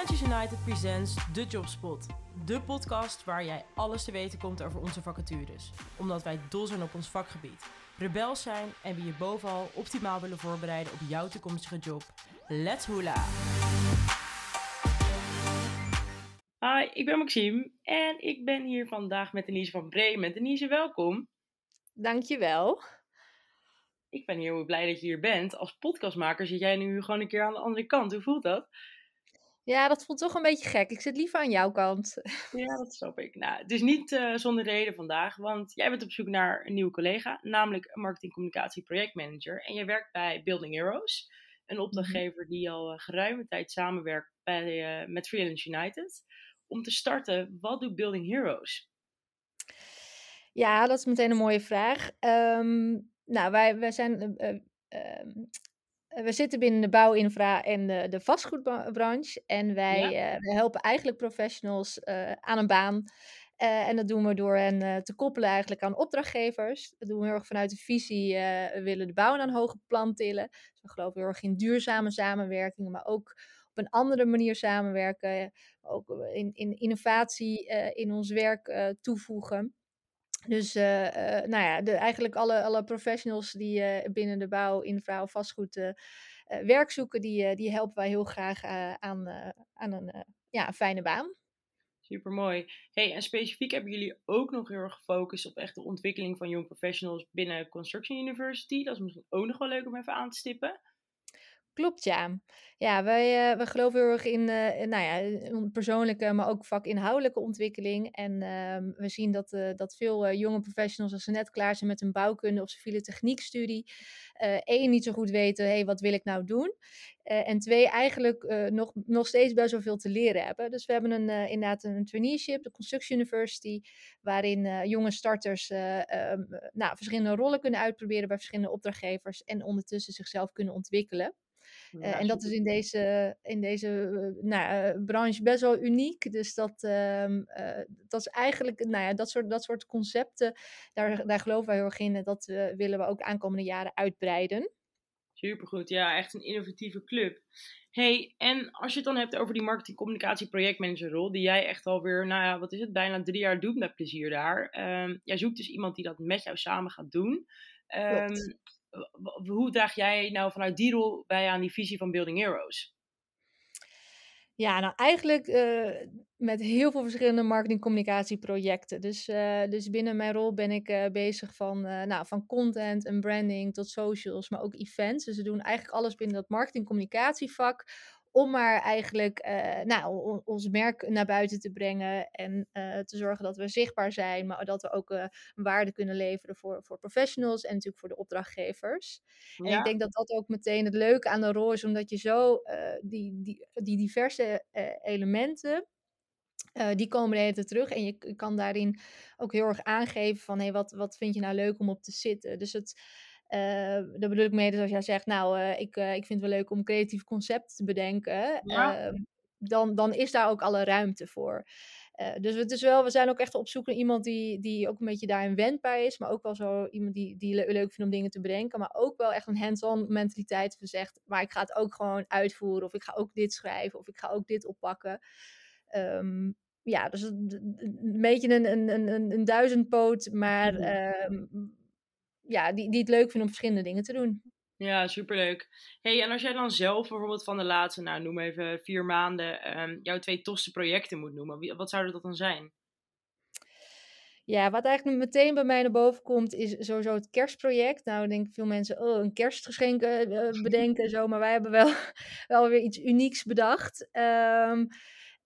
Freelancers United presents The Jobspot. De podcast waar jij alles te weten komt over onze vacatures. Omdat wij dol zijn op ons vakgebied, rebels zijn en we je bovenal optimaal willen voorbereiden op jouw toekomstige job. Let's hula! Hi, ik ben Maxime en ik ben hier vandaag met Denise van Bremen. Denise, welkom. Dankjewel. Ik ben heel blij dat je hier bent. Als podcastmaker zit jij nu gewoon een keer aan de andere kant. Hoe voelt dat? Ja, dat voelt toch een beetje gek. Ik zit liever aan jouw kant. Ja, dat snap ik. Nou, het is niet uh, zonder reden vandaag, want jij bent op zoek naar een nieuwe collega, namelijk een marketingcommunicatie projectmanager. En jij werkt bij Building Heroes, een mhm. opdrachtgever die al uh, geruime tijd samenwerkt bij, uh, met Freelance United. Om te starten, wat doet Building Heroes? Ja, dat is meteen een mooie vraag. Um, nou, wij, wij zijn ehm, eh, we zitten binnen de bouwinfra en de, de vastgoedbranche. En wij, ja. uh, helpen eigenlijk professionals uh, aan een baan. en dat doen we door hen te koppelen eigenlijk aan opdrachtgevers. Dat doen we heel erg vanuit de visie, we willen de bouw aan een hoger plan tillen. Dus we geloven heel erg in duurzame samenwerking, maar ook op een andere manier samenwerken. Ook in, in innovatie in ons werk toevoegen. Dus uh, uh, nou ja, de, eigenlijk alle, alle professionals die uh, binnen de bouw, infra of vastgoed werk zoeken, die, die helpen wij heel graag aan, aan een ja, fijne baan. Super mooi. Hey, en specifiek hebben jullie ook nog heel erg gefocust op echt de ontwikkeling van young professionals binnen Construction University. Dat is misschien ook nog wel leuk om even aan te stippen. Klopt, ja. Ja, wij, uh, geloven heel erg in, uh, nou ja, persoonlijke, maar ook vakinhoudelijke ontwikkeling. En uh, we zien dat, uh, dat veel jonge professionals, als ze net klaar zijn met een bouwkunde of civiele techniekstudie, één, niet zo goed weten, hé, hey, wat wil ik nou doen? en twee, eigenlijk nog, nog steeds best wel veel te leren hebben. Dus we hebben een, inderdaad een traineeship, de Construction University, waarin jonge starters ehm, nou, verschillende rollen kunnen uitproberen bij verschillende opdrachtgevers en ondertussen zichzelf kunnen ontwikkelen. Uh, en dat is in deze, in deze uh, nou, uh, branche best wel uniek. Dus dat, ehm, dat is eigenlijk, nou ja, dat soort, dat soort concepten, daar, daar geloven wij heel erg in. En dat willen we ook de aankomende jaren uitbreiden. Supergoed, ja, echt een innovatieve club. Hey, en als je het dan hebt over die marketing, communicatie, projectmanagerrol, die jij echt alweer, nou ja, wat is het, bijna drie jaar doet met plezier daar. Um, jij zoekt dus iemand die dat met jou samen gaat doen. Um, hoe draag jij nou vanuit die rol bij aan die visie van Building Heroes? Ja, nou eigenlijk uh, met heel veel verschillende marketing-communicatieprojecten. Dus, uh, dus binnen mijn rol ben ik uh, bezig van, nou, van content en branding tot socials, maar ook events. Dus we doen eigenlijk alles binnen dat marketing-communicatievak om maar eigenlijk uh, nou, ons merk naar buiten te brengen en uh, te zorgen dat we zichtbaar zijn, maar dat we ook uh, waarde kunnen leveren voor, voor professionals en natuurlijk voor de opdrachtgevers. Ja. En ik denk dat dat ook meteen het leuke aan de rol is, omdat je zo die, die, die diverse elementen. die komen de hele tijd terug en je kan daarin ook heel erg aangeven van hey, wat, wat vind je nou leuk om op te zitten. Dus het, daar bedoel ik mee, dus als jij zegt, nou, uh, ik, uh, ik vind het wel leuk om creatief concept te bedenken, ja. Ehm, dan, dan is daar ook alle ruimte voor. dus het is wel, we zijn ook echt op zoek naar iemand die, die ook een beetje daarin wendbaar is, maar ook wel zo iemand die, die le leuk vindt om dingen te bedenken, maar ook wel echt een hands-on mentaliteit van zegt, maar ik ga het ook gewoon uitvoeren, of ik ga ook dit schrijven, of ik ga ook dit oppakken. Um, ja, dus een, een beetje een, een, een, een duizendpoot, maar um, ja, die, die het leuk vinden om verschillende dingen te doen. Ja, superleuk. hey, en als jij dan zelf bijvoorbeeld van de laatste, nou noem even vier maanden, um, jouw twee tofste projecten moet noemen, wat zouden dat dan zijn? Ja, wat eigenlijk meteen bij mij naar boven komt, is sowieso het kerstproject. Nou, denken veel mensen, oh, een kerstgeschenk uh, bedenken en zo. Maar wij hebben wel, wel weer iets unieks bedacht. Um,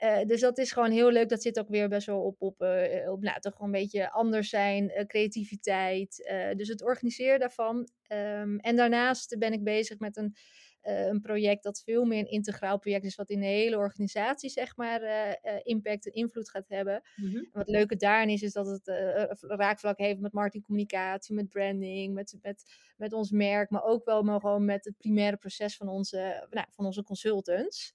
uh, dus dat is gewoon heel leuk. Dat zit ook weer best wel op, op, uh, op nou, toch gewoon een beetje anders zijn, uh, creativiteit. dus het organiseren daarvan. Um, en daarnaast ben ik bezig met een, een project dat veel meer een integraal project is, wat in de hele organisatie, zeg maar, impact en invloed gaat hebben. Mm -hmm. wat leuke daarin is, is dat het raakvlak heeft met marketingcommunicatie, met branding, met, met, met ons merk, maar ook wel maar gewoon met het primaire proces van onze, nou, van onze consultants.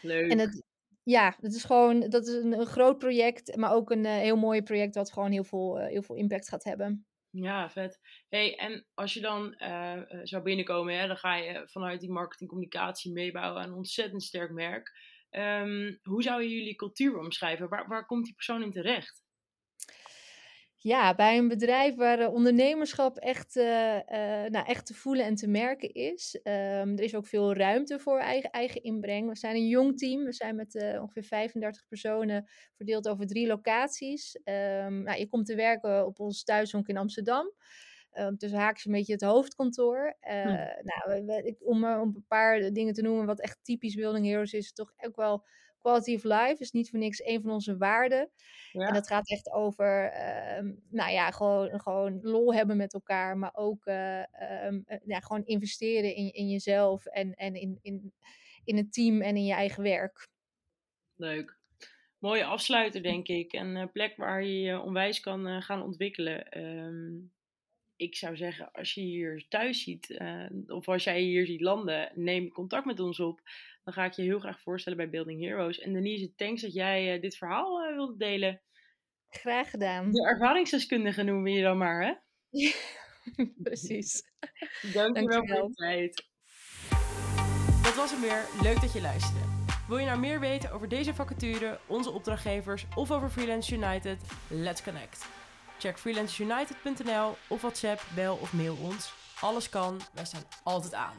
Leuk. En het, ja, dat is gewoon dat is een, een groot project, maar ook een uh, heel mooi project wat gewoon heel veel, uh, heel veel impact gaat hebben. Ja, vet. Hey, en als je dan uh, zou binnenkomen, hè, dan ga je vanuit die marketingcommunicatie meebouwen aan een ontzettend sterk merk. Ehm, hoe zou je jullie cultuur omschrijven? Waar, waar komt die persoon in terecht? Ja, bij een bedrijf waar uh, ondernemerschap echt, uh, uh, nou, echt te voelen en te merken is. Um, er is ook veel ruimte voor eigen, eigen inbreng. We zijn een jong team. We zijn met ongeveer 35 personen verdeeld over drie locaties. Um, nou, je komt te werken op ons thuishonk in Amsterdam. Um, dus haaks een beetje het hoofdkantoor. Uh, hm. nou, we, om, om een paar dingen te noemen wat echt typisch Building Heroes is, toch ook wel quality of life is niet voor niks een van onze waarden. Ja. En dat gaat echt over, uh, nou ja, gewoon, gewoon lol hebben met elkaar, maar ook uh, um, ja, gewoon investeren in, in jezelf en, en in, in, in het team en in je eigen werk. Leuk. Mooie afsluiter, denk ik. Een plek waar je je onwijs kan gaan ontwikkelen. Um, ik zou zeggen, als je hier thuis ziet, uh, of als jij hier ziet landen, neem contact met ons op. Dan ga ik je heel graag voorstellen bij Building Heroes. En Denise, thanks dat jij uh, dit verhaal uh, wilde delen. Graag gedaan. De ervaringsdeskundige noemen we je dan maar, hè? precies. Dank je wel voor je tijd. Dat was hem weer. Leuk dat je luisterde. Wil je nou meer weten over deze vacature, onze opdrachtgevers of over Freelance United? Let's connect. Check freelanceunited.nl of WhatsApp, bel of mail ons. Alles kan, wij staan altijd aan.